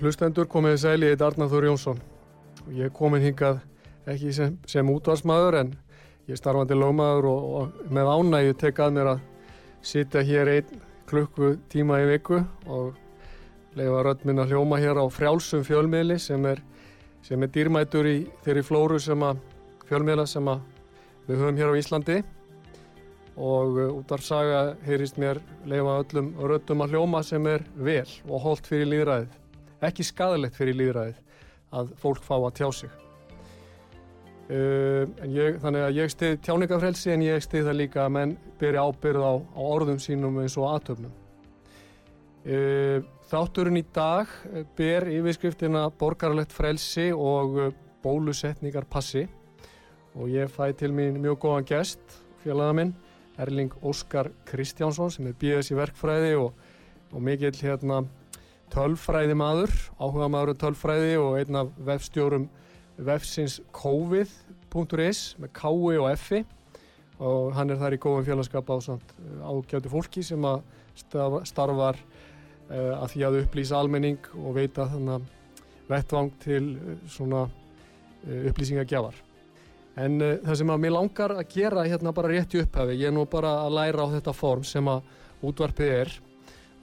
Hlustendur komið sæli, Arnar Þór Jónsson og ég komin hingað ekki sem, sem útvarsmaður en ég starfandi lögmaður og, og með ánægju tek að mér að sitja hér einn klukku tíma í viku og leifa rödd minn að hljóma hér á frjálsum fjölmiðli sem er, sem er dýrmætur í þeirri flóru sem að fjölmiðla sem að við höfum hér á Íslandi og uh, útvarsaga heyrist mér leifa öllum röddum að hljóma sem er vel og holdt fyrir líðræðið. Ekki skadalegt fyrir líðræðið að fólk fá að tjá sig. Uh, ég, þannig að ég stið tjáningafrelsi en ég stið það líka að menn byrja ábyrð á, á orðum sínum eins og aðtöfnum. Uh, þátturinn í dag ber yfirskriftina borgarlegt frelsi og uh, bólusetningar passi og ég fæ til mín mjög góðan gest, félaga minn, Erling Óskar Kristjánsson sem er BS í verkfræði og, og mikill hérna, tölfræði maður, áhuga maður um tölfræði og einn af vefstjórum vefsins covid.is með kái og effi og hann er þar í góðum félagskap á ágjáti fólki sem að starfar uh, að því að upplýsa almenning og veita þannig að vettvang til uh, svona uh, upplýsingagjafar. En það sem að mér langar að gera hérna bara rétt í upphafi, ég er nú bara að læra á þetta form sem að útvarpið er,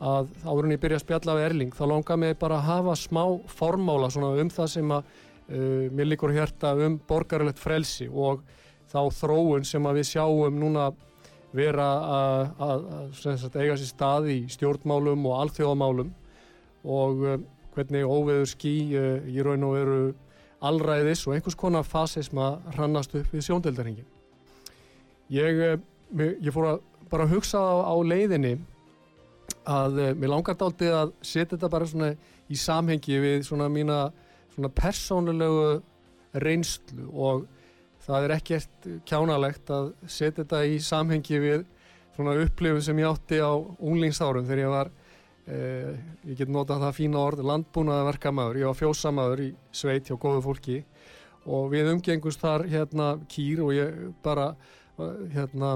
að árunni byrja að spjalla við Erling, þá langar mér bara að hafa smá formála um það sem að uh, mér líkur hérta um borgarilegt frelsi og þá þróun sem að við sjáum núna vera að, eiga sér stað í stjórnmálum og alþjóðamálum og uh, hvernig óveður ský í raun og veru allræðis og einhvers konar fasisma hrannast upp við sjóndeldarhingin. Ég, ég fór að bara hugsa á, á leiðinni að mér langar dáltið að setja þetta bara svona í samhengi við svona mína svona persónulegu reynslu og það er ekkert kjánalegt að setja þetta í samhengi við svona upplifun sem ég átti á unglingsárum þegar ég var Eh, ég get notað það fína orð landbúnaða verkamæður, ég var fjósamæður í sveit hjá góðu fólki og við umgengust þar hérna kýr og ég bara hérna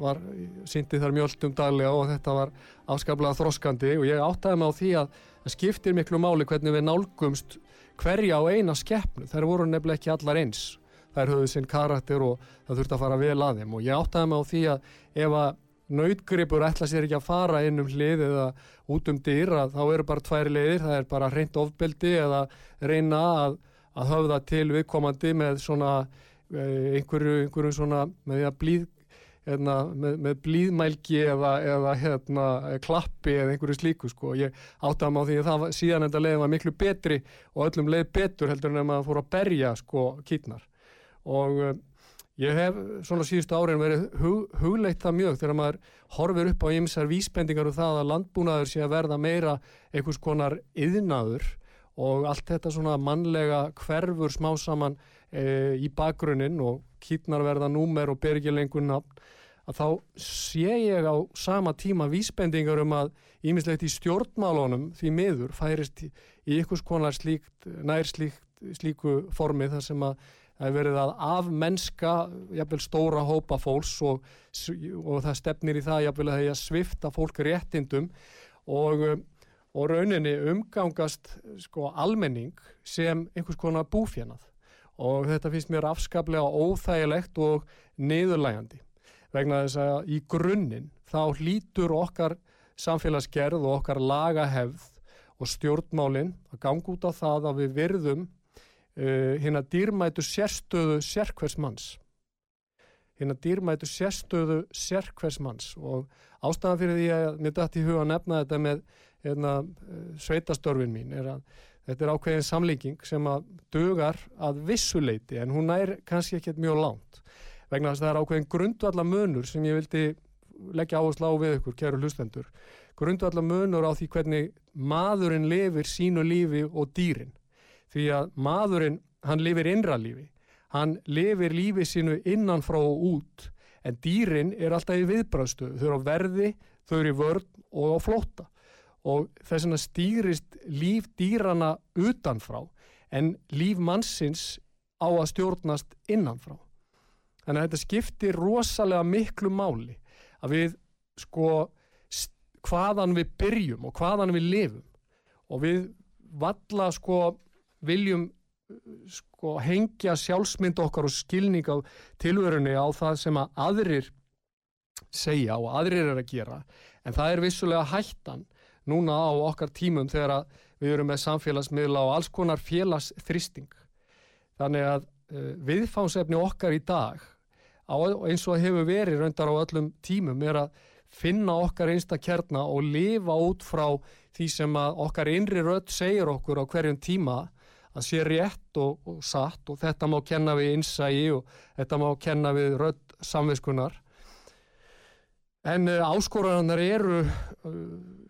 var, syndi þar mjöldum daglega og þetta var afskaplega þroskandi og ég áttaði mig á því að það skiptir miklu máli hvernig við nálgumst hverja á eina skeppnu, þær voru nefnilega ekki allar eins. Þær höfðu sinn karakter og það þurfti að fara vel að þeim. Og ég áttaði mig á því að ef að nautgripur ætla sér ekki að fara inn um hlið eða út um að þá eru bara tvær leiðir, það er bara reynd ofbeldi eða reyna að, að höfða til viðkomandi með svona eh, einhverju, einhverju svona með því að blíð hérna, með, með blíðmælgi eða, eða hérna, klappi eða einhverju slíku sko. Ég átti að má því að það var, síðan þetta leiðin var miklu betri og öllum leið betur heldur en að maður fór að berja sko kýtnar og Ég hef svona síðustu árin verið hug, hugleitt það mjög þegar maður horfir upp á ymsar vísbendingar og það að landbúnaður sé að verða meira einhvers konar yðnaður og allt þetta svona mannlega hverfur smá saman e, í bakgrunninn og kýtnar verða númer og ber ekki lengur nafn að þá sé ég á sama tíma vísbendingar um að ímislegt í stjórnmálunum því miður færist í einhvers konar slíkt, nær slíkt, slíku formi þar sem að það er verið að af mennska jafnvel stóra hópa fólks og, og það stefnir í það jafnvel að það er að svifta fólk réttindum og, og rauninni umgangast sko, almenning sem einhvers konar búfjannað og þetta finnst mér afskaplega óþægilegt og niðurlægandi vegna þess að í grunninn þá hlýtur okkar samfélagsgerð og okkar lagahefð og stjórnmálinn að ganga út á það að við virðum uh, hérna dýrmætu sérstöðu sérkvers manns. hérna dýrmætu sérstöðu sérkvers manns og ástæðan fyrir því að mér dætti í huga að nefna þetta með hérna, sveitastörfin mín er að þetta er ákveðin samlíking sem að dugar að vissuleiti en hún er kannski ekkert mjög langt. Vegna þess að það er ákveðin grundvallar munur sem ég vildi leggja áherslu á við ykkur, kæru hlustendur. Grundvallar munur á því hvernig maðurinn lifir sínu lífi og dýrin. Því að maðurinn, hann lifir innra lífi. Hann lifir lífi sínu innan frá og út en dýrin er alltaf í viðbröðstu þau eru á verði, þau eru í vörn og á flóta og þess vegna stýrist líf dýrana utanfrá en líf mannsins á að stjórnast innanfrá. Þannig að þetta skiptir rosalega miklu máli að við sko hvaðan við byrjum og hvaðan við lifum. Og við valla sko viljum sko hengja sjálfsmynd okkar og skilning á tilverunni á það sem að aðrir segja og aðrir er að gera. En það er vissulega hættan núna á okkar tímum þegar við erum með samfélagsmiðla og alls konar félagsþristing þannig að uh, viðfánsefni okkar í dag eins og hefur verið raundar á öllum tímum er að finna okkar einsta kjarna og lifa út frá því sem okkar innri rödd segir okkur á hverjum tíma að sé rétt og, og satt og þetta má kenna við innsægi og þetta má kenna við rödd samviskunar en uh, áskoranarnar eru uh,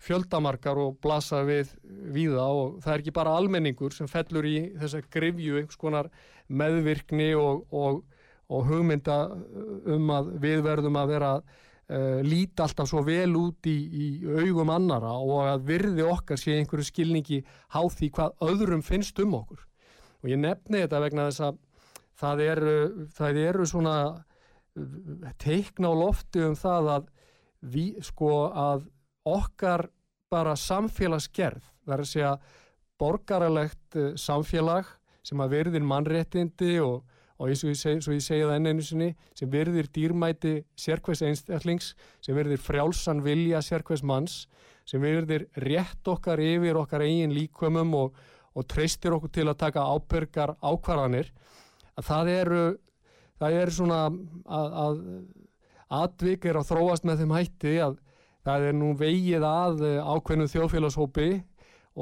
fjöldamarkar og blasa við víða og það er ekki bara almenningur sem fellur í þessa grifju einhvers konar meðvirkni og, og, og hugmynda um að við verðum að vera uh, líti alltaf svo vel út í, í augum annara og að virði okkar sé einhverju skilningi háð því hvað öðrum finnst um okkur. Og ég nefni þetta vegna þess að það eru, það eru svona teikna á lofti um það að við sko að okkar bara samfélagsgerð, er að segja borgaralegt uh, samfélag sem að verðir mannréttindi og, og eins og ég, seg, ég segja það enn einu sinni, sem verðir dýrmæti sérkvæs einstaklings, sem verðir frjálsan vilja sérkvæs manns, sem verðir rétt okkar yfir okkar eigin líkumum og, og treystir okkur til að taka ábyrgar ákvarðanir, að það eru, það eru svona að, að atvik er að þróast með þeim hætti að það er nú vegið að ákveðnu þjóðfélagshópi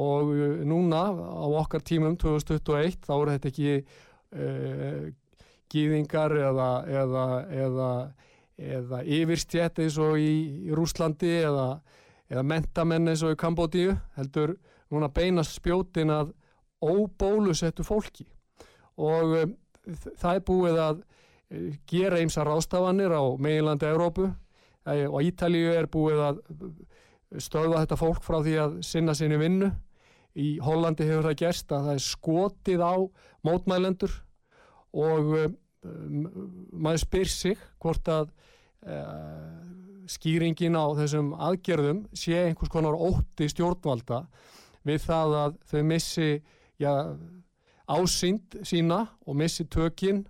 og núna á okkar tímum 2021 þá er þetta ekki uh, gýðingar eða, eða, eða, eða yfirstjætt eins og í, í Rúslandi eða mentamenn eins og í Kambodíu heldur núna beinast spjótin að óbólusettu fólki. Og um, það er búið að gera eimsa rástafanir á meginlandi Európu og Ítalíu er búið að stöða þetta fólk frá því að sinna sinni vinnu. Í Hollandi hefur það gerst að það er skotið á mótmælendur og um, maður spyr sig hvort að uh, skýringin á þessum aðgerðum sé einhvers konar ótti stjórnvalda við það að þau missi ja, ásýnd sína og missi tökinn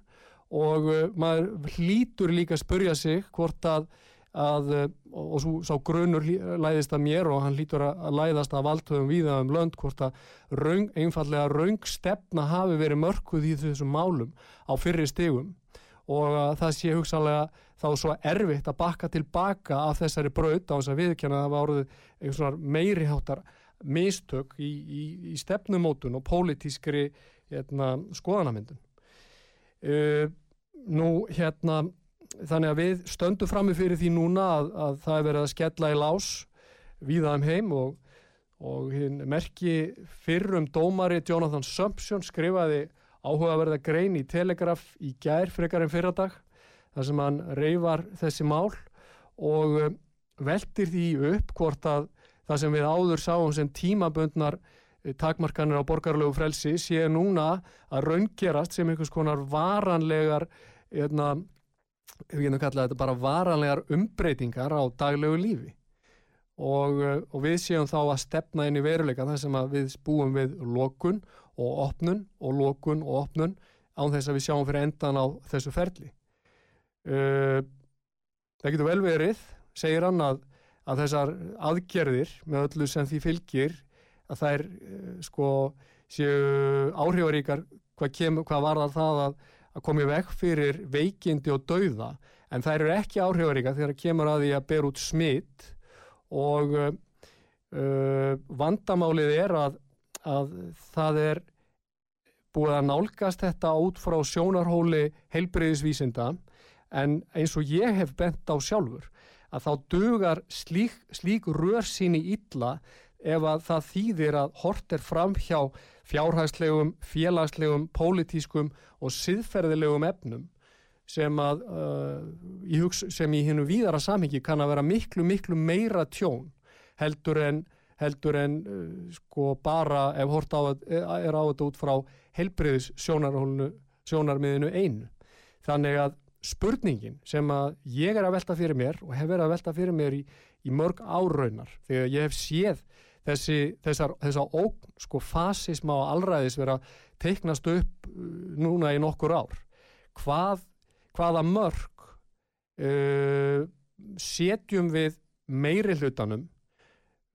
og uh, maður hlýtur líka að spurja sig hvort að, að uh, og svo sá grunur læðist að mér og hann hlýtur að læðast að valdhauðum víða um lönd hvort að raung, einfallega raungstefna hafi verið mörkuð í þessum málum á fyrri stegum og að það sé hugsanlega þá svo erfitt að bakka tilbaka af þessari braut á þess að viðkjanna að það var orðið einhvers svona meiriháttar mistök í, í, í stefnumótun og pólitískri hérna, skoðanamyndun. Uh, nú hérna þannig að við stöndum frammi fyrir því núna að, að það er verið að skella í lás viðaðum heim og, og merki fyrrum dómari Jonathan Sumption skrifaði áhugaverða grein í Telegraf í gær frekar en fyrradag þar sem hann reyfar þessi mál og um, veldir því upp hvort að það sem við áður sáum sem tímaböndnar eh, takmarkanir á borgarlegu frelsi sé núna að raungerast sem einhvers konar varanlegar hérna, við getum kallað þetta bara varanlegar umbreytingar á daglegu lífi. Og, eh, og við séum þá að stefna inn í veruleika þar sem við búum við lokun og opnun og lokun og opnun án þess að við sjáum fyrir endan á þessu ferli. Uh, það getur vel verið segir hann að, að þessar aðgerðir með öllu sem því fylgir að er uh, sko séu áhrifaríkar hvað, kem, hvað var það að að koma í veg fyrir veikindi og dauða en þær eru ekki áhrifaríka þegar það kemur að því að ber út smitt og uh, uh, vandamálið er að, að það er búið að nálgast þetta út frá sjónarhóli heilbreyðisvísinda en eins og ég hef bent á sjálfur að þá dugar slík, slík rörsýni illa ef að það þýðir að hort er fram hjá fjárhagslegum, félagslegum, pólitískum og siðferðilegum efnum sem að uh, sem í hennu víðara samhengi kann að vera miklu, miklu meira tjón heldur en, heldur en uh, sko bara ef hort á, er á þetta út frá helbriðis sjónarmiðinu einu. Þannig að spurningin sem að ég er að velta fyrir mér og hef verið að velta fyrir mér í, í mörg áraunar þegar ég hef séð þessi, þessar, þessar óg, sko fasisma og allræðis vera teiknast upp uh, núna í nokkur ár. Hvað, hvaða mörg uh, setjum við meiri hlutanum,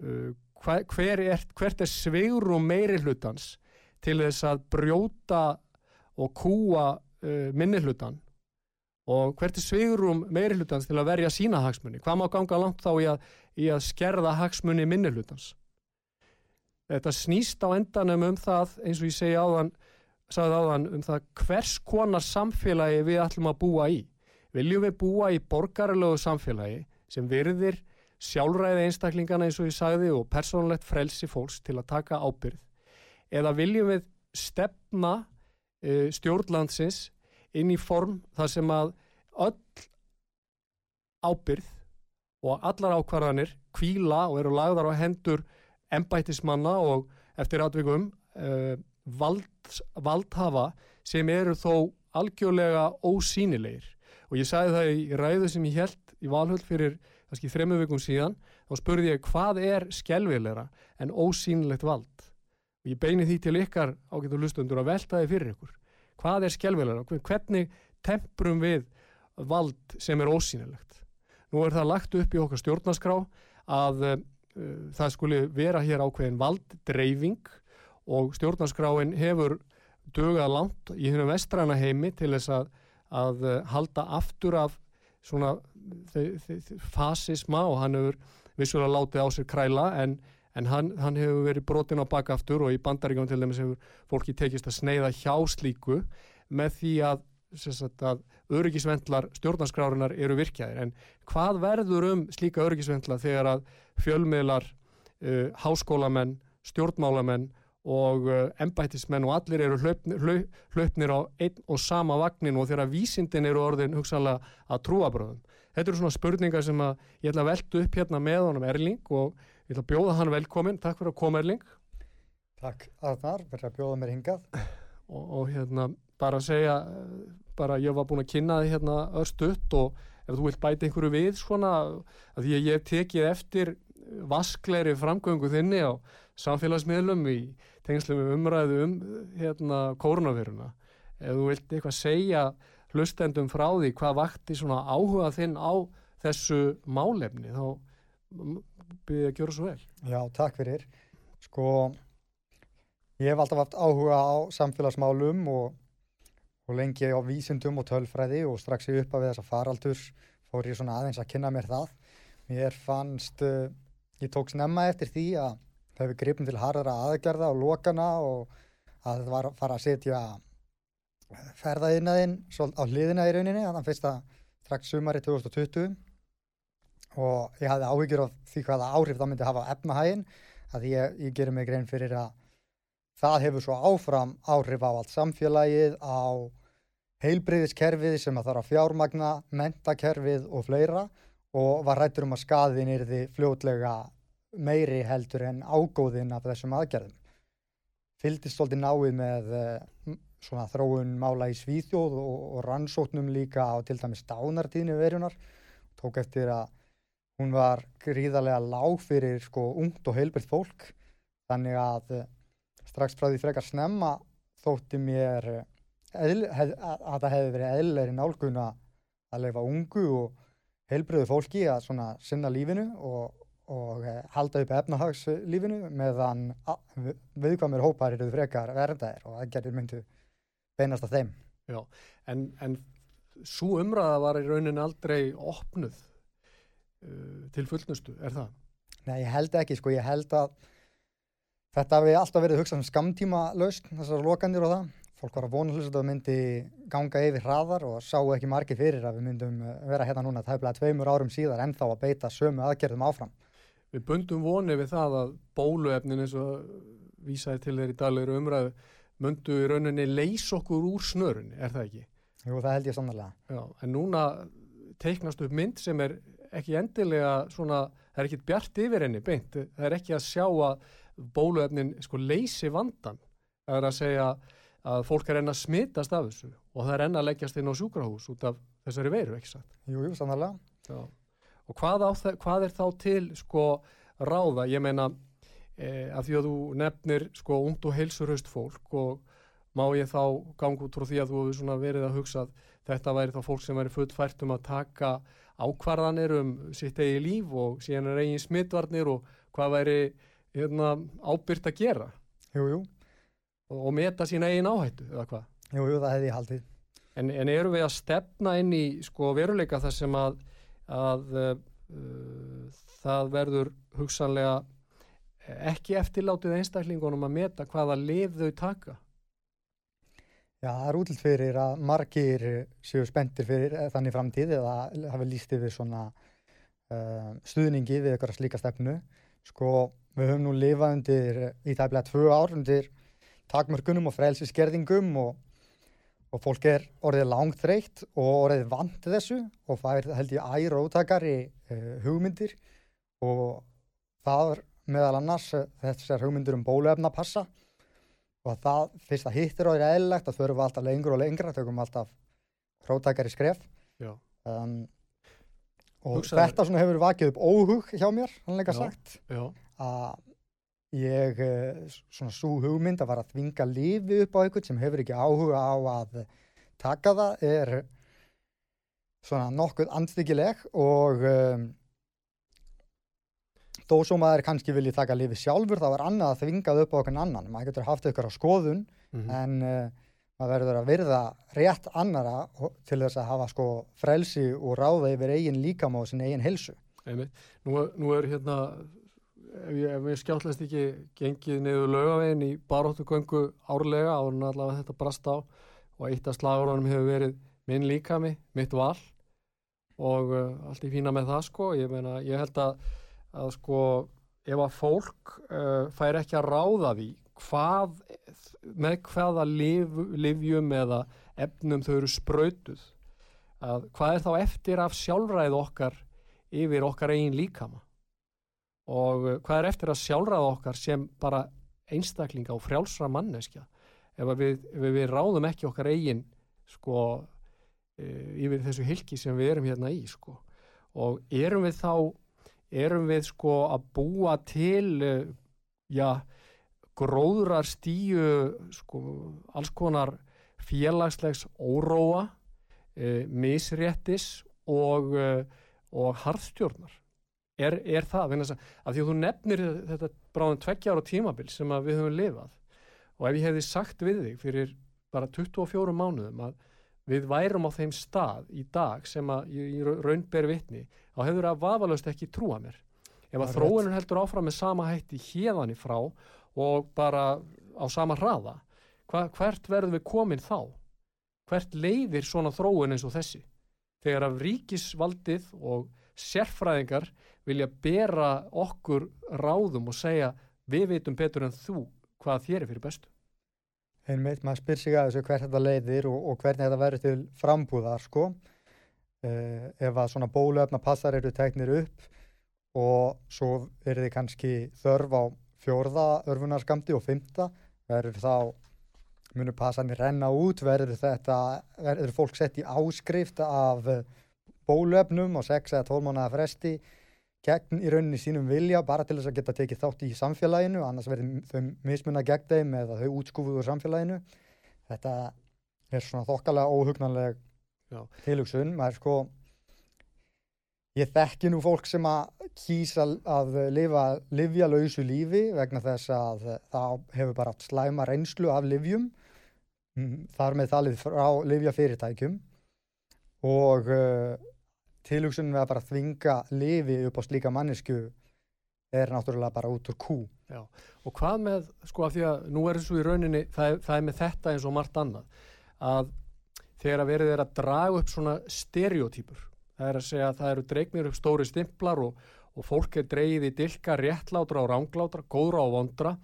uh, hver, hver er, hvert er sveirum meiri hlutans til þess að brjóta og kúa uh, minni hlutan og hvert er sveigurum meiri hlutans til að verja sína hagsmunni? Hvað má ganga langt þá í að, í að skerða hagsmunni minni hlutans? Þetta snýst á endanum um það, eins og ég segi áðan, áðan, um það hvers konar samfélagi við ætlum að búa í. Viljum við búa í borgarlegu samfélagi sem virðir sjálfræði einstaklingana eins og ég sagði og persónlegt frelsi fólks til að taka ábyrð? Eða viljum við stefna uh, stjórnlandsins inn í form þar sem að öll ábyrð og allar ákvarðanir kvíla og eru lagðar á hendur embætismanna og eftir atvikum uh, vald, valdhafa sem eru þó algjörlega ósýnilegir. Og ég sagði það í ræðu sem ég held í valhöld fyrir kannski þremu vikum síðan þá spurði ég hvað er skjálfilegra en ósýnilegt vald? Og ég beini því til ykkar ágættu lustundur að velta þið fyrir ykkur. Hvað er skjálfilegra, hvernig temprum við vald sem er ósýnilegt. Nú er það lagt upp í okkar stjórnaskrá að uh, það skuli vera hér ákveðin valddreifing og stjórnaskráin hefur dögað langt í hennum vestræna heimi til þess að, að uh, halda aftur af svona fasisma og hann hefur vissulega látið á sér kræla en en hann, hann hefur verið brotin á bakaftur og í bandaríkjum til dæmis hefur fólki tekist að sneiða hjá slíku með því að, að öryggisvendlar stjórnarskrárunar eru virkjaðir en hvað verður um slíka öryggisvendla þegar að fjölmiðlar, uh, háskólamenn, stjórnmálamenn og uh, embættismenn og allir eru hlaupnir, hlaupnir á einn og sama vagnin og þegar vísindin eru orðin hugsalega að trúa bröðum. Þetta eru svona spurningar sem að ég ætla að velta upp hérna með honum Erling og Ég ætla að bjóða hann velkomin, takk fyrir að koma Erling. Takk Arnar, verður að bjóða mér hingað. Og, og hérna bara að segja, bara ég var búin að kynna þið hérna östuðt og ef þú vilt bæta einhverju við svona, að því að ég tekið eftir vaskleiri framgöngu þinni á samfélagsmiðlum í tengslum umræðu um hérna kórnaviruna. Ef þú vilt eitthvað segja hlustendum frá því hvað vakti svona áhuga þinn á þessu málefni þá byrja að gera svo vel. Já, takk fyrir. Sko, ég hef alltaf haft áhuga á samfélagsmálum og, og lengi á vísindum og tölfræði og strax ég uppa við þessa faraldur fór ég svona aðeins að kynna mér það. Mér fannst, uh, ég tók snemma eftir því að það hefur gripin til harðara aðgerða og lokana og að það var að fara að setja ferðaðinaðinn á hliðina í rauninni, þannig að fyrsta strax sumari 2020 og ég hafði áhyggjur af því hvaða áhrif það myndi hafa á efnahægin að ég, ég gerir mig grein fyrir að það hefur svo áfram áhrif á allt samfélagið, á heilbriðiskerfið sem að þarf að fjármagna, mentakerfið og fleira og var rættur um að skaðin er því fljótlega meiri heldur en ágóðin af þessum aðgerðum. Fyldist svolítið náið með uh, svona þróun mála í Svíþjóð og, og rannsóknum líka á til dæmis dánartíðinu verunar. Tók eftir að hún var gríðarlega lág fyrir sko ungt og heilbriðt fólk þannig að eh, strax frá því frekar snemma þótti mér eh, eðl, hef, að það hefði verið eðlilegri nálgun að leifa ungu og heilbriðu fólki að svona sinna lífinu og, og eh, halda upp efnahagslífinu meðan viðkvæmur hópar eru frekar verðaðir og aðgerðir myndu beinast að þeim. Já, en, en svo umræða var í rauninni aldrei opnuð uh, til fullnustu, er það? Nei, ég held ekki, sko, ég held að þetta hefði alltaf verið hugsað um skamtíma laust, þessar lokandir og það. Fólk var að vona hlust að það myndi ganga yfir hraðar og sáu ekki margir fyrir að við myndum eh, vera hérna núna tæmlega tveimur árum síðar en þá að beita sömu aðgerðum áfram. Við bundum vonið við það að bóluefnin eins og vísaði til þeirri daglegur umræðu myndu í rauninni leys okkur úr snörunni, er það ekki? Jú, það held ég sannarlega. Já, en núna teiknast upp mynd sem er ekki endilega svona, það er ekki bjart yfir henni beint, það er ekki að sjá að bóluefnin sko leysi vandan, það er að segja að fólk er enn að smitast af þessu og það er enn að leggjast inn á sjúkrahús út af þessari veiru, ekki satt? Jú, jú, sannarlega. Já, og hvað, hvað er þá til sko ráða, ég meina eh, af því að þú nefnir sko ungt og heilsurhaust fólk og má ég þá ganga út frá því að þú hefur svona verið að hugsa að þetta væri þá fólk sem væri fullfært um að taka ákvarðanir um sitt eigi líf og síðan er eigin smittvarnir og hvað væri hérna, ábyrgt að gera jú, jú. Og, og meta sína eigin áhættu eða hvað Jú, jú, það hefði ég haldið En, en eru við að stefna inn í sko veruleika þar sem að, að uh, það verður hugsanlega ekki eftirlátið einstaklingunum að meta hvaða lif þau taka? Já, það er útlitt fyrir að margir séu spendir fyrir þannig framtíð eða hafi líst yfir svona uh, stuðningi við eitthvað slíka stefnu. Sko, við höfum nú lifað undir í tæmlega tvö ár undir takmörkunum og frelsiskerðingum og, og fólk er orðið langt þreytt og orðið vant þessu og það er held ég æra ótakari uh, hugmyndir og það er meðal annars eh, þessar hugmyndur um bóluefna passa og það fyrst að hittir á því eðlilegt að þurfum við alltaf lengur og lengra tökum alltaf hrótækari skref um, og Hugsaður. þetta svona hefur vakið upp óhug hjá mér, hannleika sagt Já. Að ég eh, svona svo hugmynd að fara að þvinga lífi upp á einhvern sem hefur ekki áhuga á að taka það er svona nokkuð andstyggileg og um, þó svo maður kannski vilji taka lifi sjálfur þá er annað að þvingað upp á okkur annan. Maður getur haft ykkur á skoðun mm -hmm. en uh, maður verður að virða rétt annara til þess að hafa sko frelsi og ráða yfir eigin líkam og sin eigin helsu nú, nú er hérna ef ég, ég skjáttlast ekki gengið niður lögavegin í baróttugöngu árlega árun allavega þetta brast á og eitt af slagurunum hefur verið minn líkami, mitt val og uh, allt í fína með það sko. Ég, meina, ég held að að sko ef að fólk uh, fær ekki að ráða því hvað, með hvaða liv, livjum eða efnum þau eru spröytuð að hvað er þá eftir af sjálfræð okkar yfir okkar eigin líkama og uh, hvað er eftir að sjálfræð okkar sem bara einstaklinga og frjálsra manneskja ef við, ef við ráðum ekki okkar eigin sko uh, yfir þessu hilki sem við erum hérna í sko. Og erum við þá erum við sko að búa til eh, já, gróðrar stíu sko alls konar félagslegs óróa e, misréttis og, og harðstjórnar er, er það, að, að því að þú nefnir þetta bráðum tveggjára tímabil sem við höfum lifað og ef ég hefði sagt við þig fyrir bara 24 mánuðum að við værum á þeim stað í dag sem að í raun ber vitni þá hefur það vafalust ekki trúa mér. Ef að þróunum heldur áfram með sama hætti hérðan í frá og bara á sama hraða hva, hvert verður við komin þá? Hvert leiðir svona þróun eins og þessi? Þegar að ríkisvaldið og sérfræðingar vilja bera okkur ráðum og segja við veitum betur en þú hvað þér er fyrir bestu. Einmitt, maður spyr sig að þessu hvert þetta leiðir og, og hvernig þetta verður til frambúðar sko. Uh, ef að svona bóluefna passar eru teknir upp og svo er þið kannski þörf á fjórða örfunarskamti og fymta verður þá munur passanir renna út verður þetta, verður fólk sett í áskrift af bóluefnum og 6 eða 12 mánuða fresti gegn í rauninni sínum vilja bara til þess að geta tekið þátt í samfélaginu annars verður þau mismunna gegn þeim eða þau útskúfuð úr samfélaginu. Þetta er svona þokkalega óhugnanleg tilugsun maður sko ég þekki nú fólk sem að kýsa að lifa livjalauðsu lífi vegna þess að það hefur bara slæma reynslu af livjum mm, þar með þalið frá livjafyrirtækjum og uh, tilhugsunum við að bara þvinga lifi upp á slíka mannesku er náttúrulega bara út úr kú. Og hvað með, sko af því að nú er þessu í rauninni, það er, það er með þetta eins og margt annað, að þegar að verið er að draga upp svona stereotýpur, það er að segja að það eru dregnir upp stóri stimplar og, og fólk er dreigið í dilka réttlátra og ránglátra, góðra og vondra,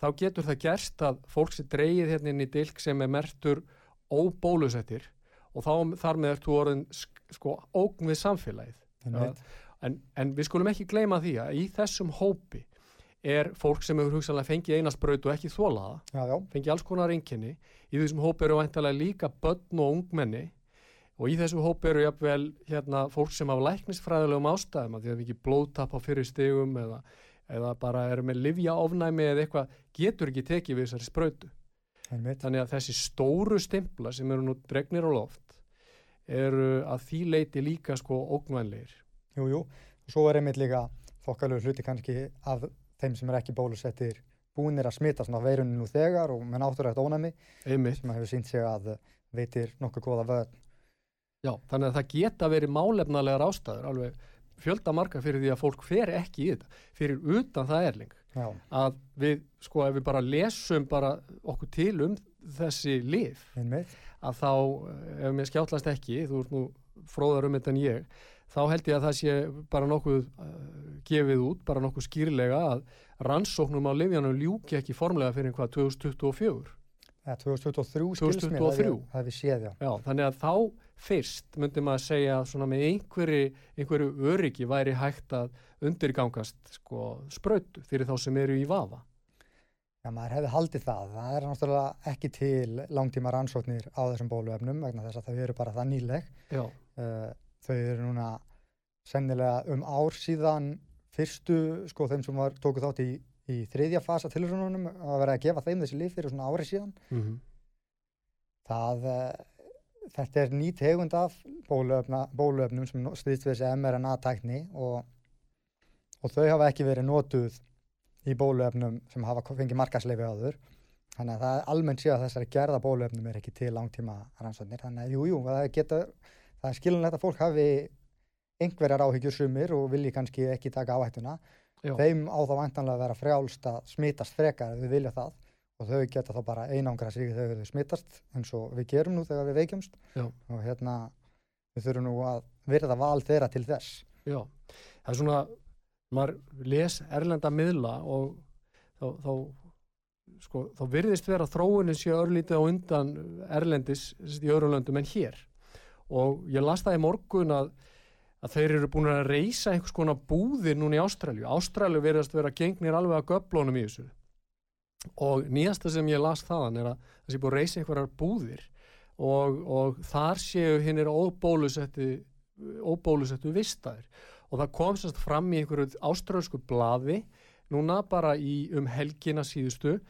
þá getur það gerst að fólk sé dreigið hérna inn í dilk sem er mertur óbólusettir og þá þar með ertu orðin sko ógn við samfélagið. Einmitt. En, en við skulum ekki gleyma því að í þessum hópi er fólk sem hefur hugsanlega fengið einasbraut og ekki þólaða, fengið alls konar einkenni. Í þessum hópi eru væntalega líka börn og ungmenni og í þessu hópi eru jafnvel hérna, fólk sem hafa læknisfræðilegum ástæðum að því að við ekki blóðtap á fyrir stegum eða, eða bara eru með livjaofnæmi eða eitthvað, getur ekki tekið við þessari sprautu. Einmitt. Þannig að þessi stóru stimpla sem eru nú dregnir á loft eru að því leiti líka sko ógnvænleir. Jú, jú, og svo er einmitt líka þokkalegu hluti kannski af þeim sem er ekki bólusettir búinir að smita svona veirunni nú þegar og með náttúrægt ónæmi Einmitt. sem hefur sínt sig að veitir nokkuð góða vörn. Já, þannig að það geta verið málefnalegar ástæður, alveg fjölda marga fyrir því að fólk fer ekki í þetta, fyrir utan það erling. Já, Að við, sko, ef við bara lesum bara okkur til um þessi lif, að þá, ef mér skjáttlast ekki, þú ert nú fróðar um þetta en ég, þá held ég að það sé bara nokkuð uh, gefið út, bara nokkuð skýrlega að rannsóknum á lifjanum ljúki ekki formlega fyrir hvað 2024. Ja, 2023 skilst mér, 2023. það við séð, já. Já, þannig að þá fyrst myndi maður segja að svona með einhverju, einhverju öryggi væri hægt að undirgangast sko sprautu fyrir þá sem eru í vafa. Já, maður hefði haldið það. Það er náttúrulega ekki til langtíma rannsóknir á þessum bóluefnum vegna þess að þau eru bara það nýleg. Já, Uh, þau eru núna sennilega um ár síðan fyrstu, sko, þeim sem var, tóku þátt í, í þriðja fasa tilhörunum að vera að gefa þeim þessi lif fyrir svona ári síðan. mm Það, uh, þetta er ný tegund af bóluefna, bóluefnum sem stýðst við þessi mRNA-tækni og, og þau hafa ekki verið notuð í bóluefnum sem hafa fengið markasleifi áður. Þannig að það er almennt séð að þessari gerða bóluefnum er ekki til langtíma rannsóknir. Þannig að jú, jú, það, það er skilunlegt að fólk hafi einhverjar áhyggjur sumir og vilji kannski ekki taka áhættuna. Þeim á þá væntanlega að vera frjálst að smitast frekar ef við vilja það og þau geta þá bara einangra sig þegar þau smitast eins og við gerum nú þegar við veikjumst Já. og hérna við þurfum nú að virða val þeirra til þess. já. Það er svona, maður les erlenda miðla og þá, þá, sko, þá virðist vera þróunin sé örlítið á undan erlendis í öðrum löndum en hér. Og ég las það í morgun að að þeir eru búin að reysa einhvers konar búðir núna í Ástralju. Ástralju verðast vera gengnir alveg að göflónum í þessu. Og nýjasta sem ég las þaðan er að það sé búin að reysa einhverjar búðir og, og þar séu hinn er óbólusettu, vistaðir. Og það kom sérst fram í einhverju ástralsku blaði núna bara í um helgina síðustu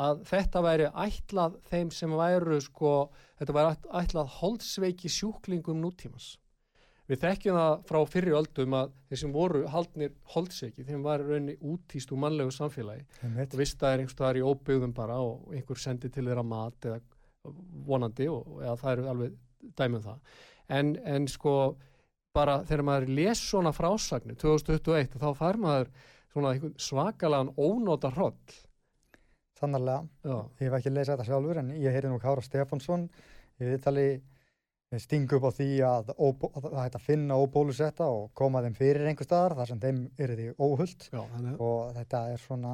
að þetta væri ætlað þeim sem væru sko, þetta væri ætlað holdsveiki sjúklingum nútímans. Við þekkjum það frá fyrri öldum að þeir sem voru haldnir holdsveiki, þeim var raunni útýst úr mannlegu samfélagi og vist það er einhvers staðar í óbyggðum bara og einhver sendi til þeirra mat eða vonandi og eða það eru alveg dæmum það. En, en sko bara þegar maður les svona frásagnir 2021 þá fær maður svona svakalega ónóta hroll. Sannarlega, Já, ég hef ekki lesað þetta sjálfur en ég heyri nú Kára Stefánsson í viðtali stingu upp á því að, að það hægt að finna óbólusetta og koma þeim fyrir einhver staðar þar sem þeim eru því óhullt já, og þetta er svona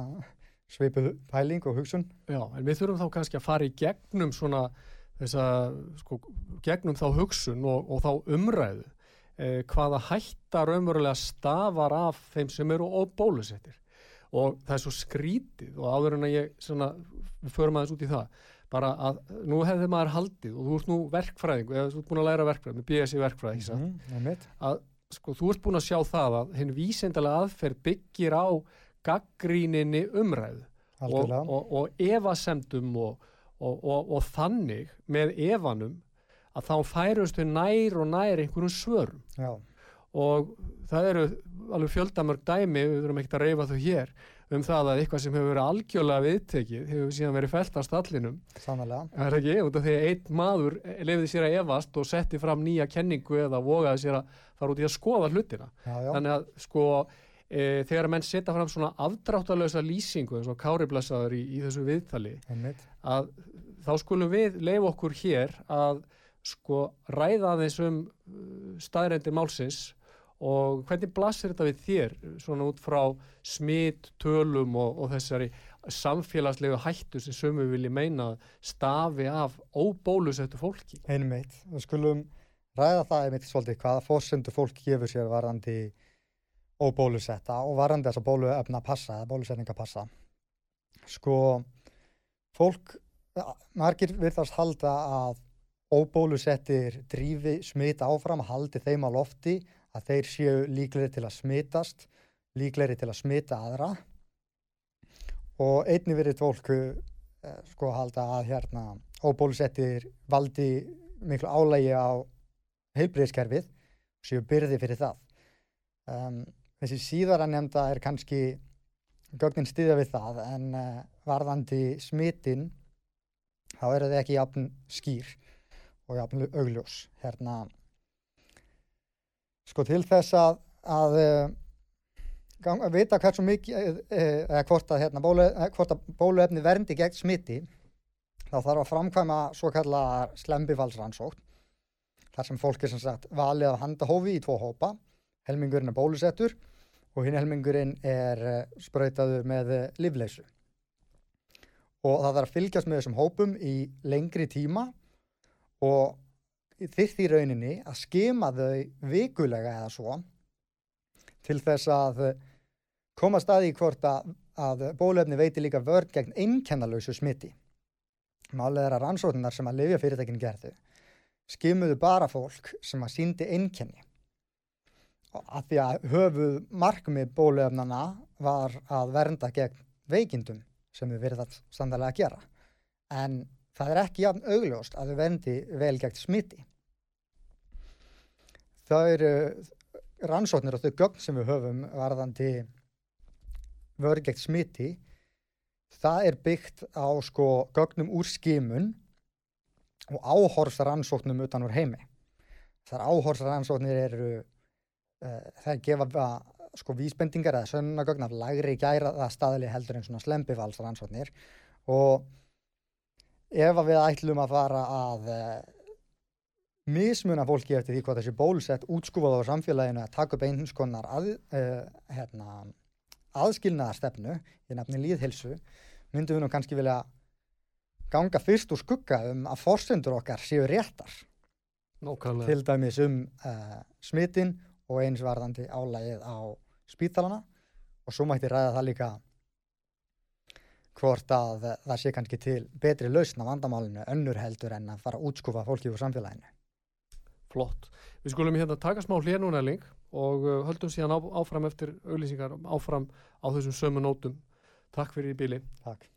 svipuð pæling og hugsun. já, en við þurfum þá kannski að fara í gegnum svona þessa, sko, gegnum þá hugsun og, og þá umræðu eh, hvaða hætta raunverulega stafar af þeim sem eru óbólusettir og það er svo skrítið og áður en að ég svona, förum aðeins út í það bara að nú hefði maður haldið og þú ert nú verkfræðing eða þú ert búin að læra verkfræðing með BS í verkfræði mm Mm, einmitt. að sko þú ert búin að sjá það að hinn vísendalega aðferð byggir á gaggríninni umræðu. Og, og, og evasemdum og, og, og, og þannig með evanum að þá færust við nær og nær einhverjum svörum. Já, og það eru alveg fjöldamörg dæmi, við þurfum ekkert að reyfa þau hér um það að eitthvað sem hefur verið algjörlega viðtekið hefur síðan verið felt að stallinum. Sannlega. Það er ekki, út af því að einn maður lefði sér að evast og setti fram nýja kenningu eða vogaði sér að fara út í að skoða hlutina. Já, já. Þannig að sko e, þegar menn setja fram svona afdráttalösa lýsingu eins og káriblasaður í, í þessu viðtali Einmitt. að þá skulum við leif okkur hér að sko ræða aðeins um staðrendi málsins og hvernig blasir þetta við þér svona út frá smitt, tölum og, og þessari samfélagslegu hættu sem sömu vilji meina stafi af óbólusettu fólki. Einmitt. Við skulum ræða það einmitt svolítið hvaða fórsendu fólk gefur sér varandi óbólusetta og varandi þess að bóluefna passa eða bólusetninga passa. Sko, fólk, margir virðast halda að óbólusettir drífi smita áfram, haldi þeim á lofti, að þeir séu líklegri til að smitast, líklegri til að smita aðra og einni verið fólk eh, sko halda að hérna óbólusettir valdi miklu álægi á heilbriðiskerfið og séu byrði fyrir það. Um, þessi síðara nefnda er kannski gögnin stiða við það en uh, varðandi smitin þá eru þið ekki jafn skýr og jafn augljós. Hérna, sko til þess að, að uh, gang, að vita hversu mikið eða hvort að, hérna, bólu, að bóluefni verndi gegn smiti þá þarf að framkvæma svo kallar slembifalsrannsókn þar sem fólk er sem sagt valið af handahófi í tvo hópa. Helmingurinn er bólusettur og hinn helmingurinn er sprautaður með livleysu og það þarf að fylgjast með þessum hópum í lengri tíma og þyrst í rauninni að skima þau vikulega eða svo til þess að koma staði í hvort að, að bólefni veiti líka vörd gegn einkennalösu smiti. Málið er að rannsóknar sem að lifja fyrirtækinu gerðu skimuðu bara fólk sem að síndi einkenni. Og að því að höfuð markmið bólefnana var að vernda gegn veikindum sem við verðum standarlega að gera. En það er ekki jafn augljóst að við vendi vel gegn smiti. Það eru rannsóknir og þau gögn sem við höfum varðandi vörð gegn smiti það er byggt á sko gögnum úr skimun og áhorfsrannsóknum utan úr heimi þar áhorfsrannsóknir eru uh, það gefa sko vísbendingar eða sönnagögn af lagri gæra það staðli heldur en svona slempifalsrannsóknir og ef við ætlum að fara að uh, mismuna fólki eftir því hvað þessi bólusett útskúfað á samfélaginu að taka upp einhvers konar að, uh, hérna, aðskilnaðarstefnu í nefni líðhilsu myndum við nú kannski vilja ganga fyrst úr skugga um að forsendur okkar séu réttar Nókvæmlega. til dæmis um uh, smitin og einsvarðandi álægið á spítalana og svo mætti ræða það líka hvort að það sé kannski til betri lausna vandamálinu önnur heldur en að fara að útskúfa fólki úr samfélaginu. Flott. Við skulum hérna taka smá hlénunæling og uh, höldum síðan á, áfram eftir auðlýsingar áfram á þessum sömu nótum. Takk fyrir í bíli. Takk.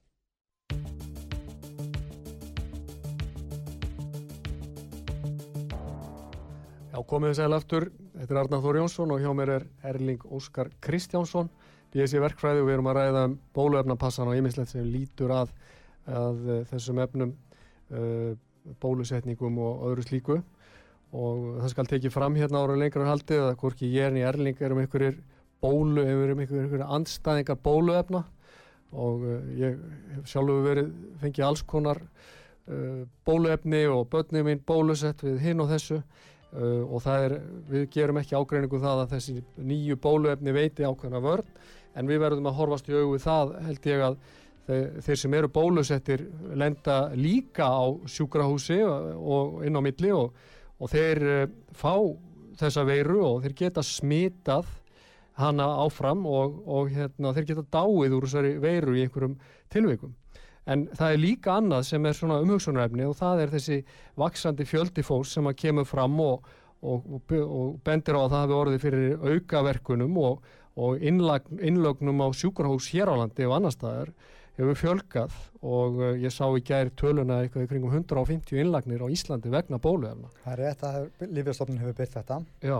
Já, komið þið sæl aftur. Þetta er Arnar Þór Jónsson og hjá mér er Erling Óskar Kristjánsson. BSC verkfræði og við erum að ræða um bóluefnapassan og ýmislegt sem lítur að, að uh, þessum efnum, uh, bólusetningum og öðru slíku. Og það skal tekið fram hérna ára lengra haldið að hvorki ég en ég Erling erum einhverjir bólu, erum einhverjir andstæðingar bóluefna. Og uh, ég hef sjálfur verið, fengið alls konar uh, bóluefni og börnum minn bólusett við hinn og þessu. Og það er, við gerum ekki ágreiningu það að þessi nýju bóluefni veiti ákveðna vörn en við verðum að horfast í augu það held ég að þeir, sem eru bólusettir lenda líka á sjúkrahúsi og inn á milli og, og þeir uh, fá þessa veiru og þeir geta smitað hana áfram og, og hérna, þeir geta dáið úr þessari veiru í einhverjum tilveikum. En það er líka annað sem er svona umhugsunarefni og það er þessi vaksandi fjöldi fólks sem að kemur fram og, og bendir á að það hefur orðið fyrir aukaverkunum og innlögnum á sjúkrahús hér á landi og annar staðar hefur fjölgað og uh, ég sá í gæri töluna eitthvað í kringum 150 innlagnir á Íslandi vegna bóluefna. Það er rétt að Lífjastofnun hefur byrkt þetta. Já.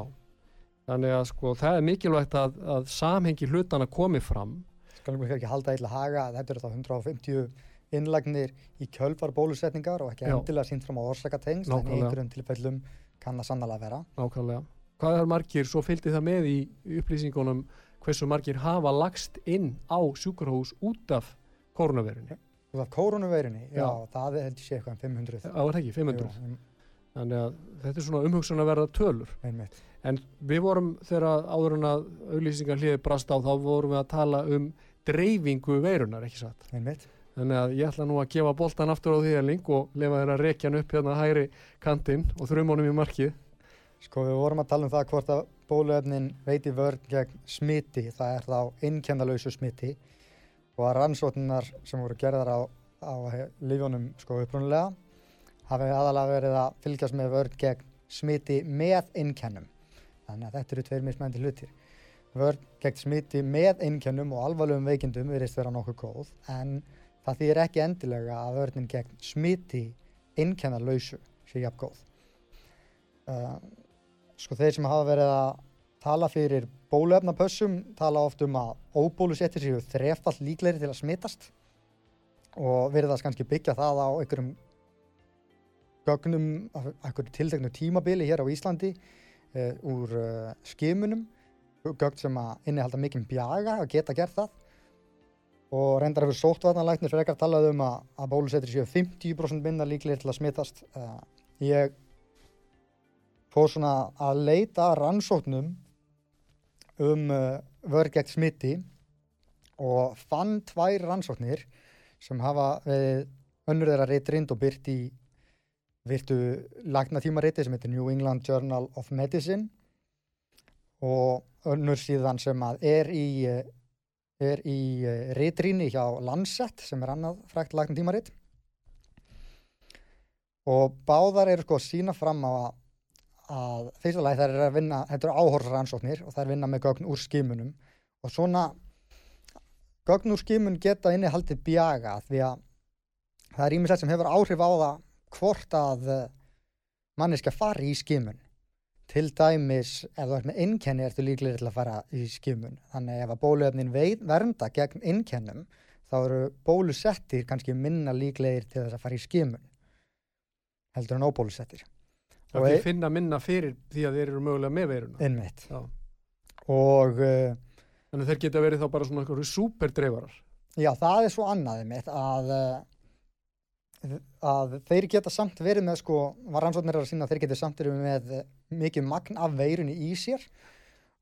Þannig að sko það er mikilvægt að, að samhengi hlutana komi fram skalum við ekki halda illa haga að þetta eru þá 150 innlagnir í kjölfar bólusetningar og ekki endilega sínt fram á orsakatengst en einhverjum tilfellum kann það sannlega vera. nákvæmlega. Hvað er margir, svo fylgdi það með í upplýsingunum hversu margir hafa lagst inn á sjúkurhús út af koronavirunni. Og það koronaveirunni, já, Já. það held ég sé eitthvað um 500. Á er það ekki, 500. Jú, Þannig að þetta er svona umhugsun að verða tölur. einmitt. En við vorum þegar áður en að auðlýsingar hliði brast á þá vorum við að tala um dreifingu veirunar, ekki satt. einmitt. Þannig að ég ætla nú að gefa boltan aftur á því að ling og lefa þér að rekja hann upp hérna hægri kantinn og þrjum honum í markið. Sko við vorum að tala um það hvort að bóluefnin veiti vörn gegn smiti, það er þá innkennalausu smiti og að rannsóknar sem voru gerðar á, á lífjónum sko upprunulega hafi aðalega verið að fylgjast með vörn gegn smiti með innkennum. Þannig að þetta eru tveir mismændi hlutir. Vörn gegn smiti með innkennum og alvarlegum veikindum virðist vera nokkuð góð en það þýðir ekki endilega að vörnin gegn smiti innkennalausu sé jafn góð. Uh, sko þeir sem hafa verið að tala fyrir bóluefnapössum tala oft um að óbólusettir séu þrefall líklegri til að smitast og verið það kannski byggja það á einhverjum gögnum, af einhverju tilteknu tímabili hér á Íslandi uh, úr uh, skimunum. Gögn sem að innihalda mikinn bjaga að geta gert það. Og reyndar hefur sóttvarnalæknir frekar talað um að, að bólusettir séu 50% minna líklegir til að smitast. Uh, ég fór svona að leita rannsóknum um uh, vörð gegn smiti og fann tvær rannsóknir sem hafa við önnur þeirra reytrind og byrt í virtu lagnatímariti sem heitir New England Journal of Medicine og önnur síðan sem að er í uh, er í uh, reytrinni hjá Lancet sem er annað frækt lagnatímarit og báðar eru sko að sína fram á að að fyrsta lagi þær eru að vinna, þetta eru áhorfsrannsóknir og þær vinna með gögn úr skimunum. Og svona gögn úr skimun geta inni haldið bjaga því að það er ímislegt sem hefur áhrif á það hvort að manniska fari í skimun. Til dæmis ef þú ert með innkenni ertu líklegir til að fara í skimun. Þannig ef að bóluefnin veit, vernda gegn innkennum þá eru bólusettir kannski minna líklegir til þess að fara í skimun heldur en óbólusettir Það er finna minna fyrir því að þeir eru mögulega með veiruna. innmitt Já. og uh, Þannig að þeir geta verið þá bara svona einhverju superdreifarar. Já, það er svo annaðið mitt að, eh, að þeir geta samt verið með sko, var rannsóknir að sína að þeir geta samt verið með mikið magn af veirunni í sér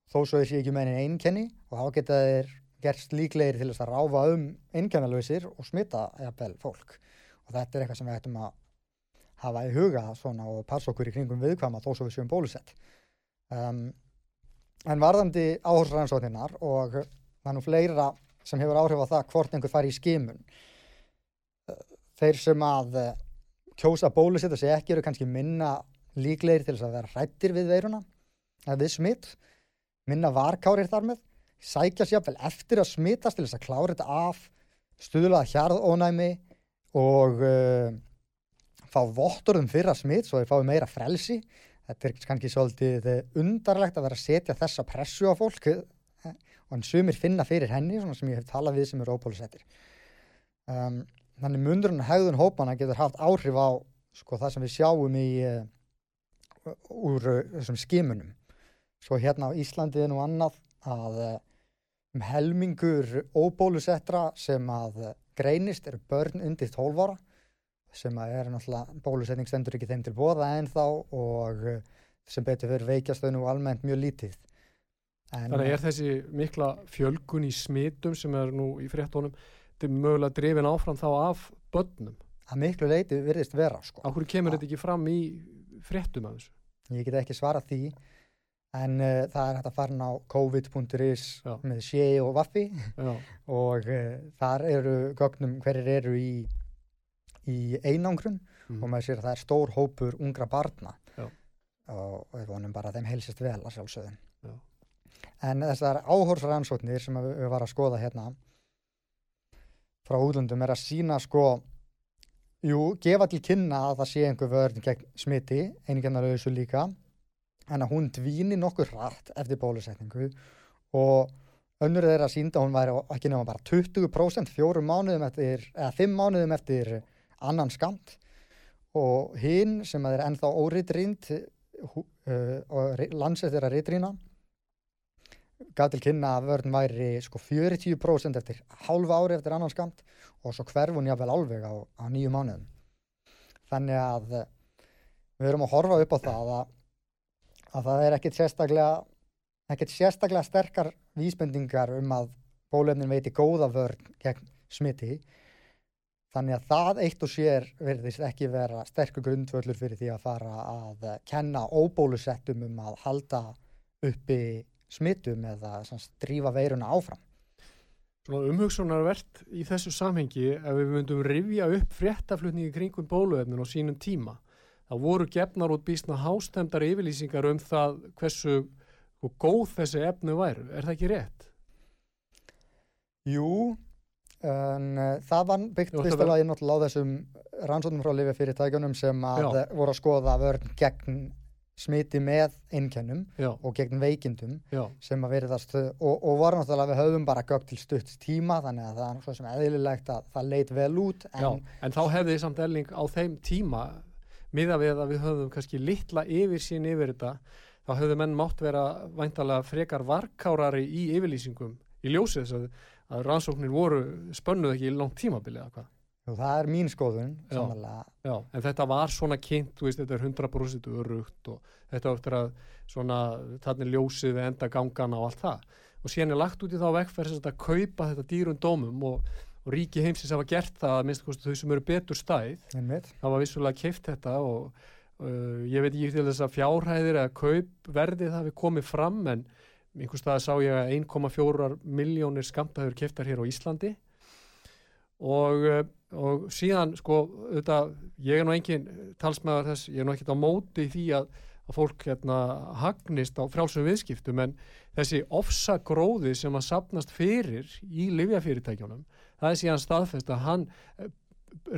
þó svo þeir sé ekki með einn einkenni og þá geta þeir gerst líklegir til þess að ráfa um einkennalöysir og smita jafnvel fólk og þetta er eitthvað sem við ættum að hafa í huga svona og passa okkur í kringum viðkvæma þó svo við séum bólusett. Um, en varðandi áhersrannsóknirnar og það er nú fleira sem hefur áhrif á það hvort einhver fari í skimun Eh, þeir sem að eh, kjósa bólusetta sig ekki eru kannski minna líklegir til þess að vera hrættir við veiruna eða við smitt minna varkárir þar með sækja sér vel eftir að smittast til þess að klára þetta af stuðlaða hjarðónæmi og uh, fá vottorðum fyrra smitt svo þeir fái meira frelsi. Þetta er kannski svolítið eh, undarlegt að vera að setja þessa pressu á fólk eh, og en sumir finna fyrir henni svona sem ég hef talað við sem eru óbólusettir um, þannig mundurinn og hegðun hópana getur haft áhrif á sko, það sem við sjáum í uh, úr uh, þessum skimunum. Svo hérna á Íslandi er nú annað að uh, um helmingur óbólusettra sem að greinist eru börn undir 12 ára sem að er náttúrulega bólusetning stendur ekki þeim til bóða en þá og uh, sem betur fyrir veikjast þau nú almennt mjög lítið en, Þannig er þessi mikla fjölgun í smitum sem er nú í fréttónum, þetta er mögulega drifin áfram þá af börnum. að miklu leiti virðist vera sko. Hverju kemur þetta ekki fram í fréttum af þessu? Ég get ekki svarað því en uh, það er hægt að fara á covid.is með sé og vaffi og uh, þar eru gögnum hverjir eru í, í einangrun mm. og maður sér að það er stór hópur ungra barna Já. og, við vonum bara að þeim heilsist vel að sjálfsögðum. Já. En þessar áhorsrannsóknir sem við, varum að skoða hérna frá útlöndum er að sína sko jú, gefa til kynna að það sé einhver vörn gegn smiti, einingarnarauðsu líka en að hún dvíni nokkur hratt eftir bólusetningu og önnur þeirra sínda hún væri ekki nefna bara 20% fjórum mánuðum eftir, eða fimm mánuðum eftir annan skamt og hinn sem er ennþá óriðrýnd uh, og landsett er að riðrýna gaf til kynna að vörn væri sko 40% eftir hálfa ári eftir annan skamt og svo hverfun jáfnvel álveg á, á nýju mánuðum. Þannig að við erum að horfa upp á það að, að það er ekkit sérstaklega ekkit sérstaklega sterkar vísbendingar um að bólefnin veiti góða vörn gegn smiti þannig að það eitt og sér verðist ekki vera sterkur grundvöldur fyrir því að fara að kenna óbólusettum um að halda uppi smittum eða drífa veiruna áfram. Svona umhugsunarvert í þessu samhengi ef við myndum rifja upp fréttaflutningi kringum bóluefnin á sínum tíma. Það voru gefnar út bísna hástemdar yfirlýsingar um það hversu góð þessi efnu væru. Er það ekki rétt? Jú, en uh, það var byggt fyrstulega inn á þessum rannsóknum frá lifið sem að Já. voru að skoða vörn gegn smiti með einkennum og gegn veikindum Já. sem að veriðast og, og var náttúrulega við höfum bara gögg til stutt tíma þannig að það er svo sem eðlilegt að það leit vel út en, Já, en þá hefði samt elling á þeim tíma miða við að við höfum kannski litla yfir sín yfir þetta þá höfðu menn mátt vera væntalega frekar varkárari í yfirlýsingum í ljósið þess að, að rannsóknir voru spönnuð ekki í langt tímabilið eða hvað? Það er mín skoðun já, já, en þetta var svona kynnt veist, þetta er 100% örugt og þetta áttur að svona þannig ljósið við enda gangana og allt það. Og síðan er lagt út í þá vekkferð að kaupa þetta dýrun dómum og, og ríki heimsins hafa gert það að minnst þau sem eru betur stæð. Það var vissulega keift þetta og uh, ég veit ekki til þess að fjárhæðir eða kaupverðið hafi komið fram en einhvers stað sá ég að 1,4 miljónir skamtaður keiftar hér á Íslandi. Og uh, og síðan sko auðvitað, ég er nú engin talsmaður þess, ég er nú ekkert á móti því að, að fólk hérna hagnist á frálsum viðskiptum en þessi ofsagróði sem að sapnast fyrir í livjafyrirtækjunum það er síðan staðfest að hann eh,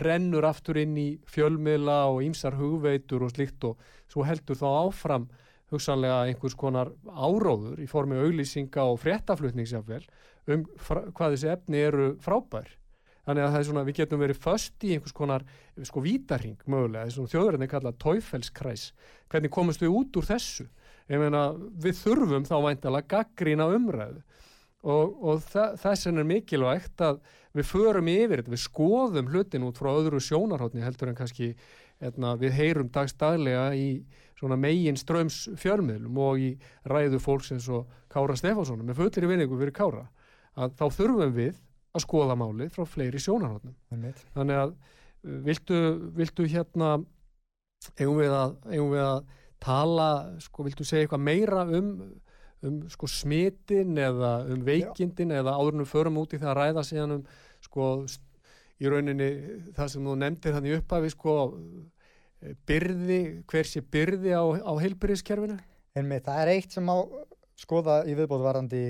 rennur aftur inn í fjölmiðla og ýmsar hugveitur og slikt og svo heldur þá áfram hugsanlega einhvers konar áróður í formi auglýsinga og fréttaflutningsjafvel um hvað þessi efni eru frábær. Þannig að það er svona, við getum verið först í einhvers konar sko vítarhing mögulega, þessum þjóðurinn er kallað tóifelskræs, hvernig komumst við út úr þessu, ég meina við þurfum þá væntalega gaggrína umræðu. Og, og þess er mikilvægt að við förum yfir þetta, við skoðum hlutin út frá öðru sjónarhóttni heldur en kannski etna, við heyrum dagstaglega í svona megin ströms fjölmiðlum og í ræðu fólks eins og Kára Stefánsson með fullir í vinningu fyrir Kára að þá þurfum við að skoða málið frá fleiri sjónarhóttnum þannig að uh, viltu, viltu hérna eigum við að, eigum við að tala, sko, viltu segja eitthvað meira um, um sko smitin eða um veikindin Já. eða áðurnum förum út í það að ræða síðan um sko í rauninni það sem þú nefndir þannig upphafi sko byrði, hver sé byrði á, á heilbyrðiskerfinu? Með það er eitt sem á skoða í viðbóðvarandi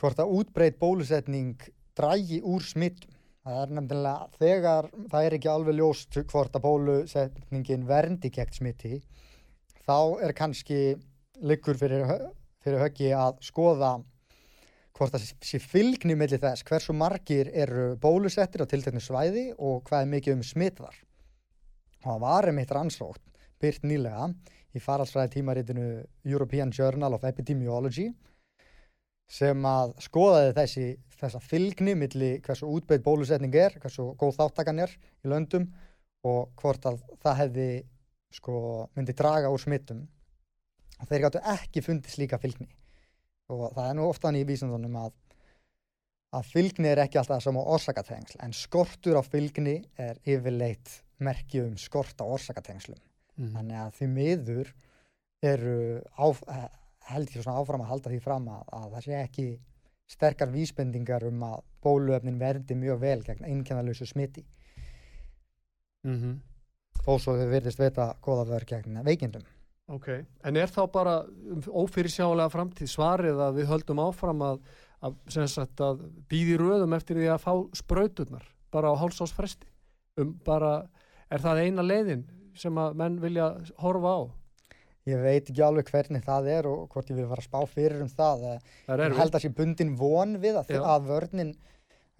hvort að útbreyt bólusetning drægi úr smittum. Það er nefnilega þegar það er ekki alveg ljóst hvort að bólusetningin verndi gegn smitti þá er kannski liggur fyrir, fyrir höggi að skoða hvort það sé fylgni mellir þess hversu margir eru bólusettir á tilteknu svæði og hvað er mikið um smitt þar. Og það var eitt rannsótt byrt nýlega í faralsfræði tímaritinu European Journal of Epidemiology sem að skoðaði þessi þessa fylgni millir hversu útbeitt bólusetning er, hversu góð þáttakan er í löndum og hvort að það hefði sko myndi draga úr smittum. Og þeir gáttu ekki fundið slíka fylgni. Og það er nú oftan í vísundunum að að fylgni er ekki alltaf sem á orsakatengsl en skortur á fylgni er yfirleitt merkju um skort á orsakatengslum mm. þannig að því miður eru á, held ég svona áfram að halda því fram að, að það sé ekki sterkar vísbendingar um að bóluefnin verði mjög vel gegn einkennalösu smiti mm -hmm. og svo þau verðist veita goða verð gegn veikindum Ok, en er þá bara ófyrirsjálega framtíð svarið að við höldum áfram að, að, að býði röðum eftir því að fá spröyturnar bara á hálsásfresti um bara, er það eina leiðin sem að menn vilja horfa á? ég veit ekki alveg hvernig það er og hvort ég vil fara að spá fyrir um það eh, Það er ég erfitt. held að sé bundin von við að, Já. að vörnin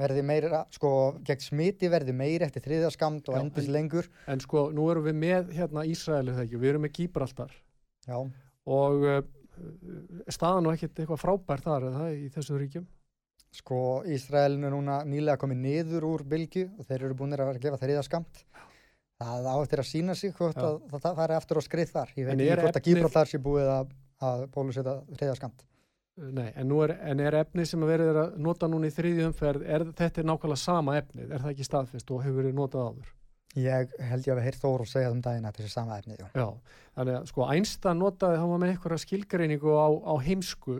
verði meira, sko, gegn smiti verði meiri eftir þriðaskamt og Já, endist en- lengur En sko, nú erum við með hérna Ísraeli þegar við erum með Gíbraltar já, og uh, staðan og ekkert eitthvað frábær þar eða það í þessum ríkjum. sko, Ísraelin er núna nýlega komið niður úr bylgu og þeir eru búinir að vera að gefa þriðaskamt það á eftir að sína sig hvort Já. að það, það fari aftur á skrið þar ég veit ekki er hvort að efnið- Gíbraltar sé búið að, að bóluseta þriðaskamt Uh, Nei, en, er, en er efnið sem að verið er að nota núna í þriðju umferð, er, þetta er nákvæmlega sama efnið, er það ekki staðfest og hefur verið notað áður? ég held ég að við heyrt Þór og segja um daginn að þetta sé sama efni jú. Já, þannig að sko Einstein notaði, hann var með einhverja skilgreiningu á, á heimsku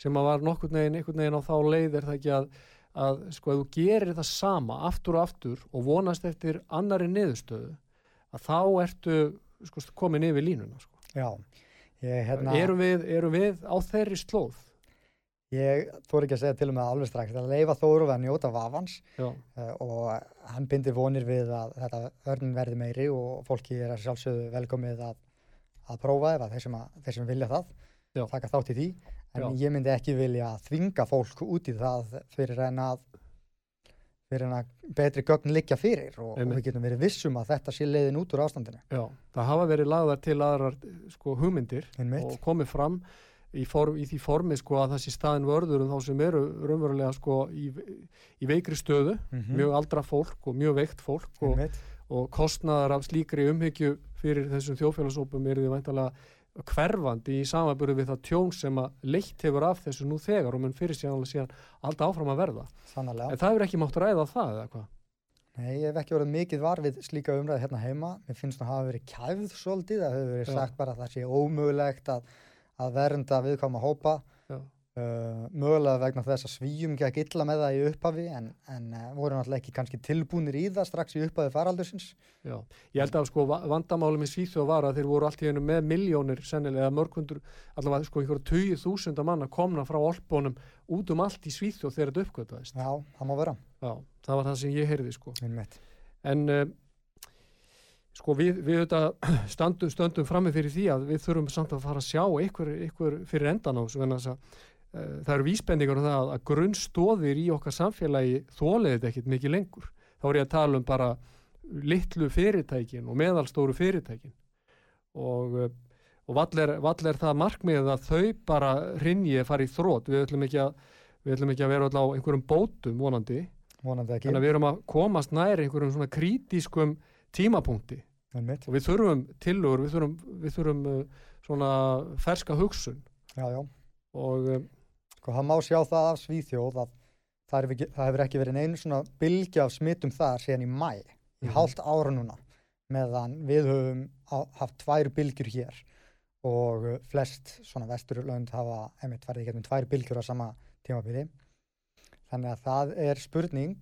sem að var nokkurn veginn, einhvern veginn á þá leið er það ekki að, að sko ef þú gerir það sama aftur og aftur og vonast eftir annari niðurstöðu að þá ertu sko komin yfir línuna sko. já, ég hérna Erum við, erum við á þeirri slóð? ég þór ekki að segja til um það alveg strax að leifa Þór að njóta vafans uh, og hann bindir vonir við að þetta örnin verði meiri og fólki er að sjálfsögðu velkomið að, að prófa ef að þeir sem, að, þeir sem vilja það Já. taka þátt í því en Já. ég myndi ekki vilja þvinga fólk út í það fyrir en að fyrir en að betri gögn liggja fyrir og, og við getum verið vissum að þetta sé leiðin út úr ástandinu já, það hafa verið lagðar til aðrar sko hugmyndir Einmitt. og komið fram í, form, í því formi sko að sé staðin vörður um þá sem eru raunverulega sko í, í veikri stöðu, Mhm. mjög aldra fólk og mjög veikt fólk og, og kostnaðar af slíkri umhyggju fyrir þessum þjófélagsópum eru því væntalega hverfandi í samanbyrðu við það tjón sem að leitt hefur af þessu nú þegar og mun fyrir síðan alltaf áfram að verða. sannarlega En það hefur ekki mátt ræða það eða hvað? Nei, ég hef ekki verið mikið var við slíka umræði hérna heima. Mér finnst það hafa verið kæfð svolítið. Það hefur verið Já. sagt bara að það sé ómögulegt að, að vernda viðkvæma hópa. Já. Uh, mögulega vegna þess að svíjum gekk illa með það í upphafi en, en uh, voru náttúrulega ekki kannski tilbúnir í það strax í upphafi faraldursins. Já, ég held að sko va- vandamáli með Svíþjóð var að þeir voru allt í hennu með miljónir sennilega mörgundur, allavega sko einhverju tugi þúsunda manna komna frá olbónum út um allt í Svíþjóð þegar þetta uppgötaðist. Já, það má vera. Já, það var það sem ég heyrði sko. Einmitt. En uh, sko við, við þetta stöndum, stöndum frammi fyrir því að við þurfum samt að fara að sjá ykkur, ykkur fyrir endan á þessu uh, það eru vísbendingar um það að, grunnstóðir í okkar samfélagi þóliði þetta ekkit mikið lengur. Þá er ég að tala um bara litlu fyrirtækin og meðalstóru fyrirtækin og, uh, og vall er, það markmið að þau bara rinji fara í þrótt. Við ætlum ekki að, ekki að vera öll á einhverjum bótum vonandi Vonandi ekki. Þannig að við erum að komast nær einhverjum svona krítiskum tímapunkti Einmitt. og við þurfum tillögur, við þurfum, við þurfum uh, svona ferska hugsun Já, já. og Sko, það má sjá það af Svíþjóð að það, er ekki, það hefur ekki verið neinu svona bylgja af smittum þar síðan í mæ, í Mhm. hálft ára núna meðan við höfum haft tvær bylgjur hér og uh, flest svona vesturlönd hafa einmitt farið í gegnum tvær bylgjur á sama tímabili. Þannig að það er spurning.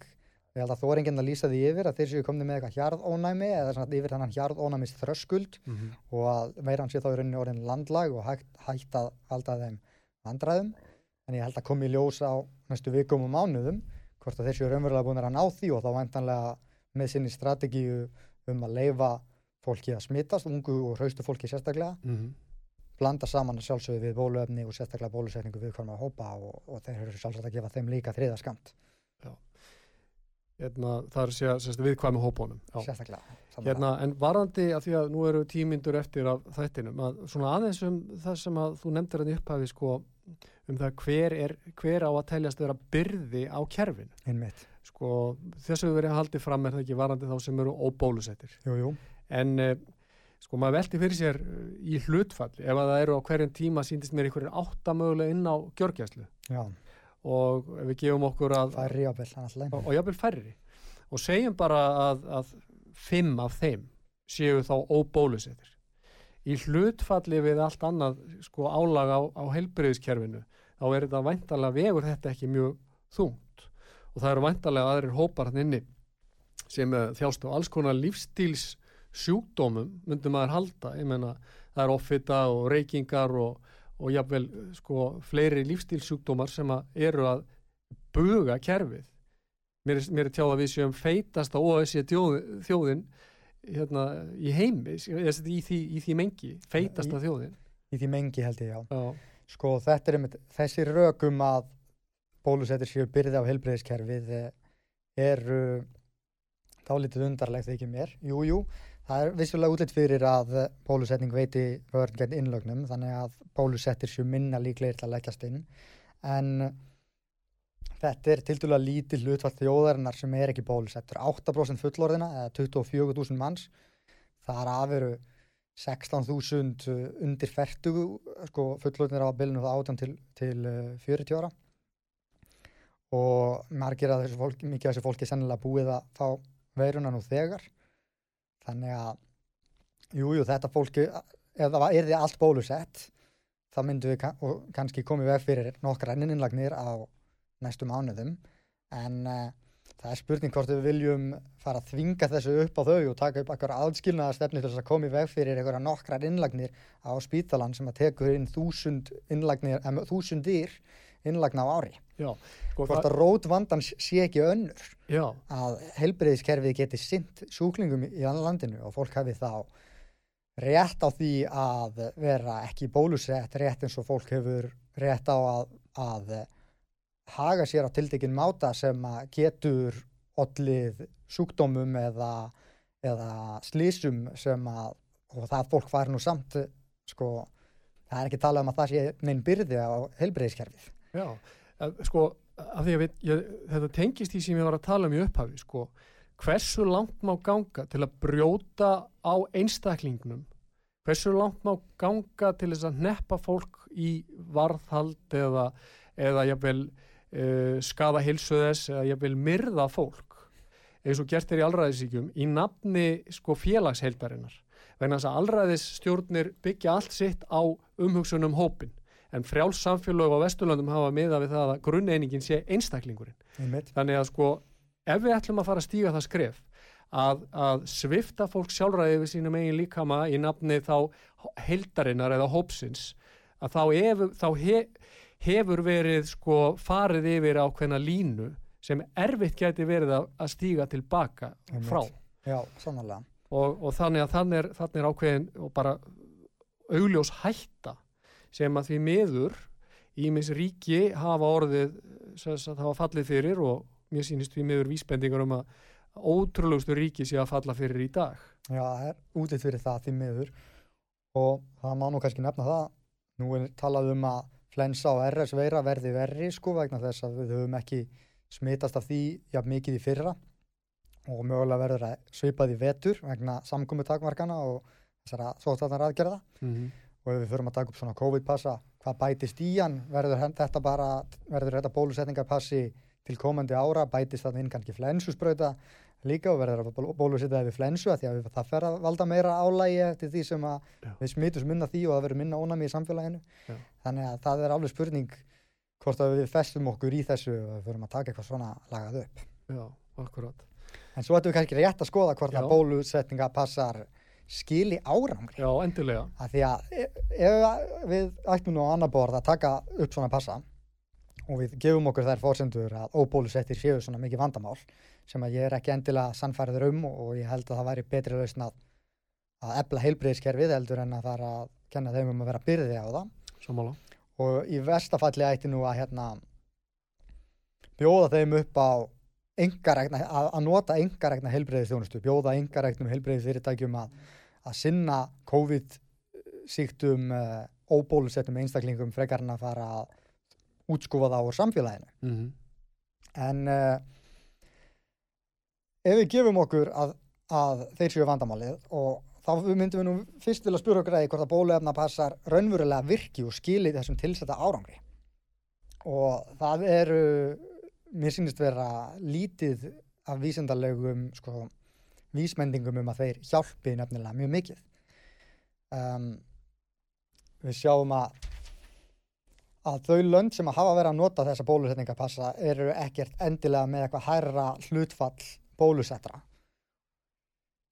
Ég held að þú er enginn að lýsa því yfir að þeir séu komni með eitthvað hjarðónæmi eða svona yfir þannig hjarðónæmis þröskuld og að veiran sé þá í rauninni orðin landlag og hægt, hægt að valda þeim vandræðum en ég held að komi í ljós á næstu vikum og mánuðum hvort að þeir séu raunverulega búin að ná því og þá væntanlega með sinni strategíu um að leifa fólki að smittast, ungu og hraustu fólki sérstaklega, mm blanda saman sjálfsögðu við bóluefni og sérstaklega bólusetningu við hvernig að hópa og, og þeir eru sjálfsagt að gefa þeim líka þriða skamt, hérna, það er sér, sérst viðkvæmi hópunum Já. sérstaklega. sannarlega. Hérna, en varandi að því að nú eru tímyndur eftir af þættinum, að svona aðeins um það sem að þú nefndir hann upphafi sko, um það hver, er, hver á að teljast vera byrði á kerfin Einmitt. sko, þessu verið haldið fram er það ekki varandi þá sem eru óbólusettir. En uh, sko maður velti fyrir sér uh, í hlutfalli ef að það eru á hverjum tíma síndist mér einhverjir átta mögulega inn á gjörgjæslu og við gefum okkur að færri ábel, annars og, og jafnvel færri. Og segjum bara að, að fimm af þeim séu þá óbólusettir í hlutfalli við allt annað sko álag á, á heilbriðiskerfinu þá er þetta væntalega vegur þetta ekki mjög þungt. Og það eru væntalega aðrir hópar hann inni sem uh, þjást á alls konar lífstíls sjúkdómum myndum maður halda, ég menna það er offita og reykingar og, og jafnvel uh, sko fleiri lífstílsjúkdómar sem að eru að buga kerfið. Mér er, mér er tjáð að við séum feitast á OSC þjóð, þjóðin hérna, í heimi í því, í því mengi, feitasta þjóðin. í því mengi held ég, já, Já, sko þetta er einmitt, þessi rökum að bólusettir séu byrði á helbreyðiskerfið eru dálítið undarlegt ekki mér, jú, jú það er vissulega útlitt fyrir að bólusetning veiti vörn gegn innlögnum þannig að bólusettir séu minna líklegir til að leggjast inn. En þetta er til dæla lítið hlutfall þjóðarinnar sem er ekki bólusettur. 8% fullorðina eða 24.000 manns. Það er aðveru 16.000 undir 40 sko, fullorðinir á bylunu það 18 til, til 40 ára. Og margir að þessu fólki, mikið af þessu fólki er sennilega búið að fá veiruna nú þegar. Þannig að jújú jú, þetta fólki ef það er því allt bólusett þá myndum við kann, kannski komið veg fyrir nokkra enninnlagnir á næstum mánuðum. En uh, það er spurning hvort við viljum fara að þvinga þessu upp á þau og taka upp eitthvað aðskilnaða stefni til þess að komið veg fyrir eitthvað nokkra innlagnir á spítalan sem að tekur inn þúsund innlagnir, um, þúsundir innlagna á ári. Já sko, hvort að rót vandan sé ekki önnur. Já. að helbreyðiskerfið geti sint sjúklingum í annan landinu og fólk hafi þá rétt á því að vera ekki bólusett rétt eins og fólk hefur rétt á að, að haga sér á tildekinn máta sem getur ollið sjúkdómum eða, eða slísum sem að og það fólk fari nú samt sko, það er ekki talað um að það sé neinn byrði á helbreyðiskerfið Já, sko af því að við, ég, þetta tengist í sem ég var að tala um í upphafi sko, hversu langt má ganga til að brjóta á einstaklingnum? Hversu langt má ganga til þess að neppa fólk í varðhald eða, eða jafnvel uh, skada hilsu þess eða jafnvel myrða fólk eins og gert er í allræðisíkjum í nafni sko félagsheildarinnar vegna þess að allræðisstjórnir byggja allt sitt á umhugsunum hópin en frjálssamfélög á Vesturlandum hafa miða við það að grunneiningin sé einstaklingurinn. Einmitt. Þannig að sko ef við ætlum að fara að stíga það skref að, að svifta fólk sjálfræði við sínum eigin líkama í nafni þá heildarinnar eða hópsins að þá, ef, þá he, hefur verið sko farið yfir ákveðna línu sem erfitt gæti verið að, stíga tilbaka frá. Já, og, og þannig að þannig er, þannig er ákveðin og bara augljós hætta sem að því miður ímis ríki hafa orðið það hafa fallið fyrir og mér sýnist því miður vísbendingar um að ótrúlegustu ríki sé að falla fyrir í dag. Já, það er útið fyrir það því miður. Og það má nú kannski nefna það nú er talað um að flensa og RS veira verði verri sko vegna þess að við höfum ekki smitast af því jafn mikið í fyrra. Og mögulega verður að svipað í vetur vegna samkomi takmarkana og þessara sótarnar aðgerða mm -hmm. og ef við förum að taka upp svona COVID-passa hvað bætist í hann, verður þetta bara verður þetta bólusetningarpassi til komandi ára, bætist það inn kannski flensusbröða líka og verður að bólusetja við flensu að því að það fer að valda meira álægi til því sem að Já. við smitum minna því og það verður minna ónami í samfélaginu Já. þannig að það er alveg spurning hvort að við festum okkur í þessu og við förum að taka eitthvað svona lagað upp Já, akkurat en svo ættum við kannski rétt að skoða hvort Já. að bólusetninga passar skili árangri Já, endilega að því að e- ef við ættum nú á annar borð að taka upp svona passa og við gefum okkur þær fórsendur sem að ég er ekki endilega sannfærður um og ég held að það væri betri lausn að, að ebla heilbreyðskerfið heldur en að það er að kenna þeim um að vera byrði á það Sammála og í verstafalli ætti nú að hérna bjóða þeim upp á engaregna, að, að nota engaregna heilbreyðistjónustu, bjóða engaregnum heilbreyðisfyrirtækjum að, að sinna COVID-síktum uh, óbólusettum einstaklingum frekar en að fara að útskúfa það á samfélaginu. mm -hmm. En uh, ef við gefum okkur að, að þeir séu vandamálið og þá myndum við nú fyrst vilja spura okkur að hvort að bóluefna passar raunverulega virki og skili þessum tilsetta árangri. Og það eru, mér sýnist vera lítið af vísendalegum sko, vísmendingum um að þeir hjálpi nefnilega mjög mikið. Um, við sjáum að að þau lönd sem að hafa verið að nota þessa bólusetningapassa eru ekkert endilega með eitthvað hærra hlutfall bólusettra.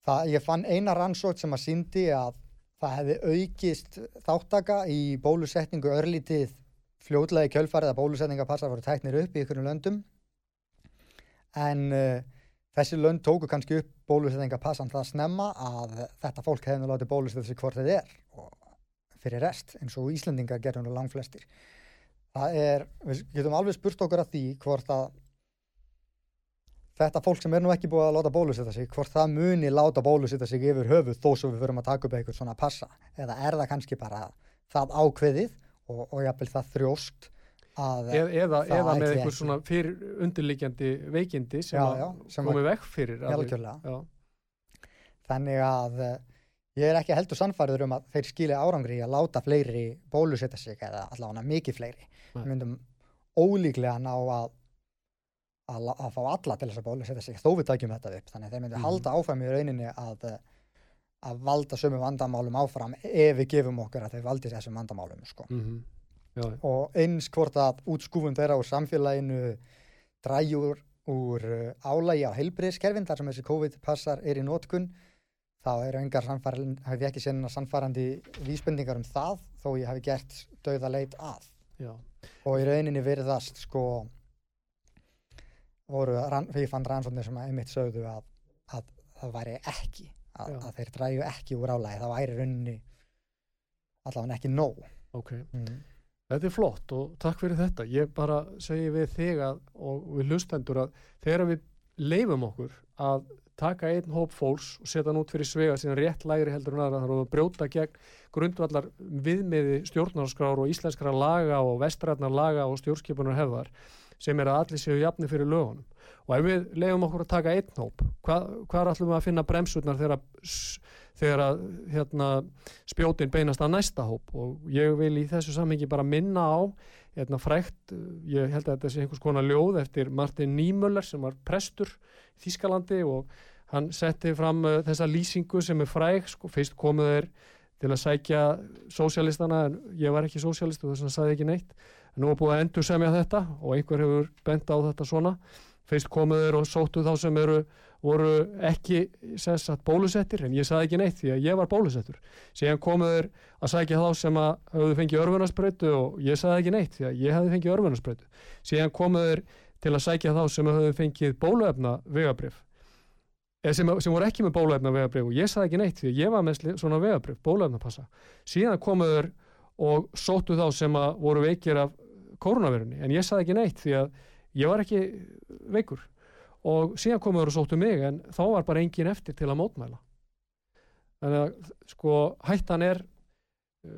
Það, ég fann eina rannsótt sem að síndi að það hefði aukist þáttaka í bólusetningu örlítið fljóðlega í kjölfarið að bólusetningapassa voru tæknir upp í ykkurum löndum en uh, þessi lönd tóku kannski upp bólusettingapassan það snemma að þetta fólk hefði nú látið bólusetja sig hvort þið er og fyrir rest eins og Íslendingar gerum nú langflestir. Það er, við getum alveg spurt okkur að því hvort að þetta fólk sem er nú ekki búið að láta bólusetja sig, hvort það muni láta bólusetja sig yfir höfuð þó svo við förum að taka upp eitthvað svona passa eða er það kannski bara það ákveðið og, og jáfnvel það þrjóst að eða, eða, það eða með ekki. svona fyrir undirliggjandi veikindi sem Já, að já, sem komi vekk fyrir að Þannig að eh, ég er ekki heldur sannfæður um að þeir skili árangri að láta fleiri bólusetja sig eða allavega mikið fleiri. Nei. Myndum ólíklega ná að, að, að fá alla til þess að bólusetja sig þó við tækjum þetta upp. Þannig að þeir myndu Mhm. halda áfram í rauninni að, eh, að valda sömu vandamálum áfram ef við gefum okkur að þeir valdi þessum vandamálum. Sko. mhm, já, já. Og eins hvort að útskúfun þeirra úr samfélaginu dræjur úr uh, álægi á heilbriðskerfin þar sem þessi COVID-passar er í nótkun þá eru engar sannfærandi, hef ég ekki séð neina sannfærandi vísbendingar um það þó ég hef gert dauða leit að já. og í rauninni virðast sko voru, ég fann rannsóknir sem einmitt sögðu að, að það væri ekki að, að þeir dræju ekki úr álægi það væri í rauninni allavega ekki nóg ok mm. Þetta er flott og takk fyrir þetta. Ég bara segi við þig að, og við hlustendur að þegar við leifum okkur að taka einn hóp fólks og setja hann út fyrir svega síðan rétt lægri heldur en aðra og brjóta gegn grundvallar viðmiði stjórnarskrár og íslenskra laga og vestrætnar laga og stjórnskipunar hefðar sem er að allir séu jafni fyrir lögunum. Og ef við leifum okkur að taka einn hóp, hvað, hvað ætlum við að finna bremsurnar þegar, þegar að hérna, spjótin beinast að næsta hóp? Og ég vil í þessu samhengi bara minna á hérna, frækt, ég held að þetta sé einhvers konar ljóð eftir Martin Niemöller sem var prestur í Þískalandi og hann setti fram uh, þessa lýsingu sem er fræg, sko, fyrst komuð þeir til að sækja sósjalistana en ég var ekki sósjalist og þess vegna sagði ekki neitt nú er búið að endur semja þetta og einhver hefur bent á þetta svona. Fyrst komuð þeir og sóttu þá sem eru voru ekki sess að bólusettir en ég sagði ekki neitt því að ég var bólusettur. Síðan komuð þeir að sækja þá sem að höfðu fengið örfunarsprautu og ég sagði ekki neitt því að ég hefði fengið örfunarsprautu síðan komuð þeir til að sækja þá sem höfðu fengið bóluefna vegabrif eða sem, sem voru ekki með bóluefna vegabrif og ég sagði ekki neitt því að ég var með svona vegabrif, bóluefna passa síðan komuð þeir og sóttu þá sem að voru veikir af koronavirunni en ég sagði ekki neitt því að ég var ekki veikur. Og síðan komuð þeir og sóttu mig en þá var bara engin eftir til að mótmæla. Þannig að sko hættan er uh,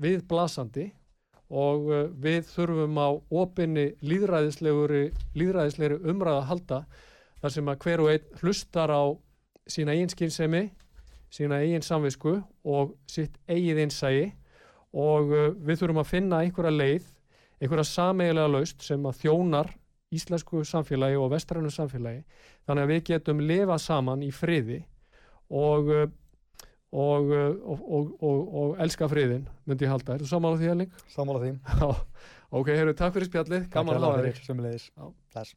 viðblasandi og uh, við þurfum á opinni líðræðislegri, umræða halda þar sem að hver og einn hlustar á sína eigin skynsemi, sína eigin samvisku og sitt eigið innsægi og uh, við þurfum að finna einhverja leið, einhverja sameigilega laust sem að þjónar íslensku samfélagi og vestrænu samfélagi þannig að við getum lifað saman í friði og og, uh, og, og, og, og elska friðin myndi ég halda, er þú saman á því Erling? Sammála því. Já, ok, heyrðu, takk fyrir spjallið, gaman að hafa þig Sömulegis. Já. Bless.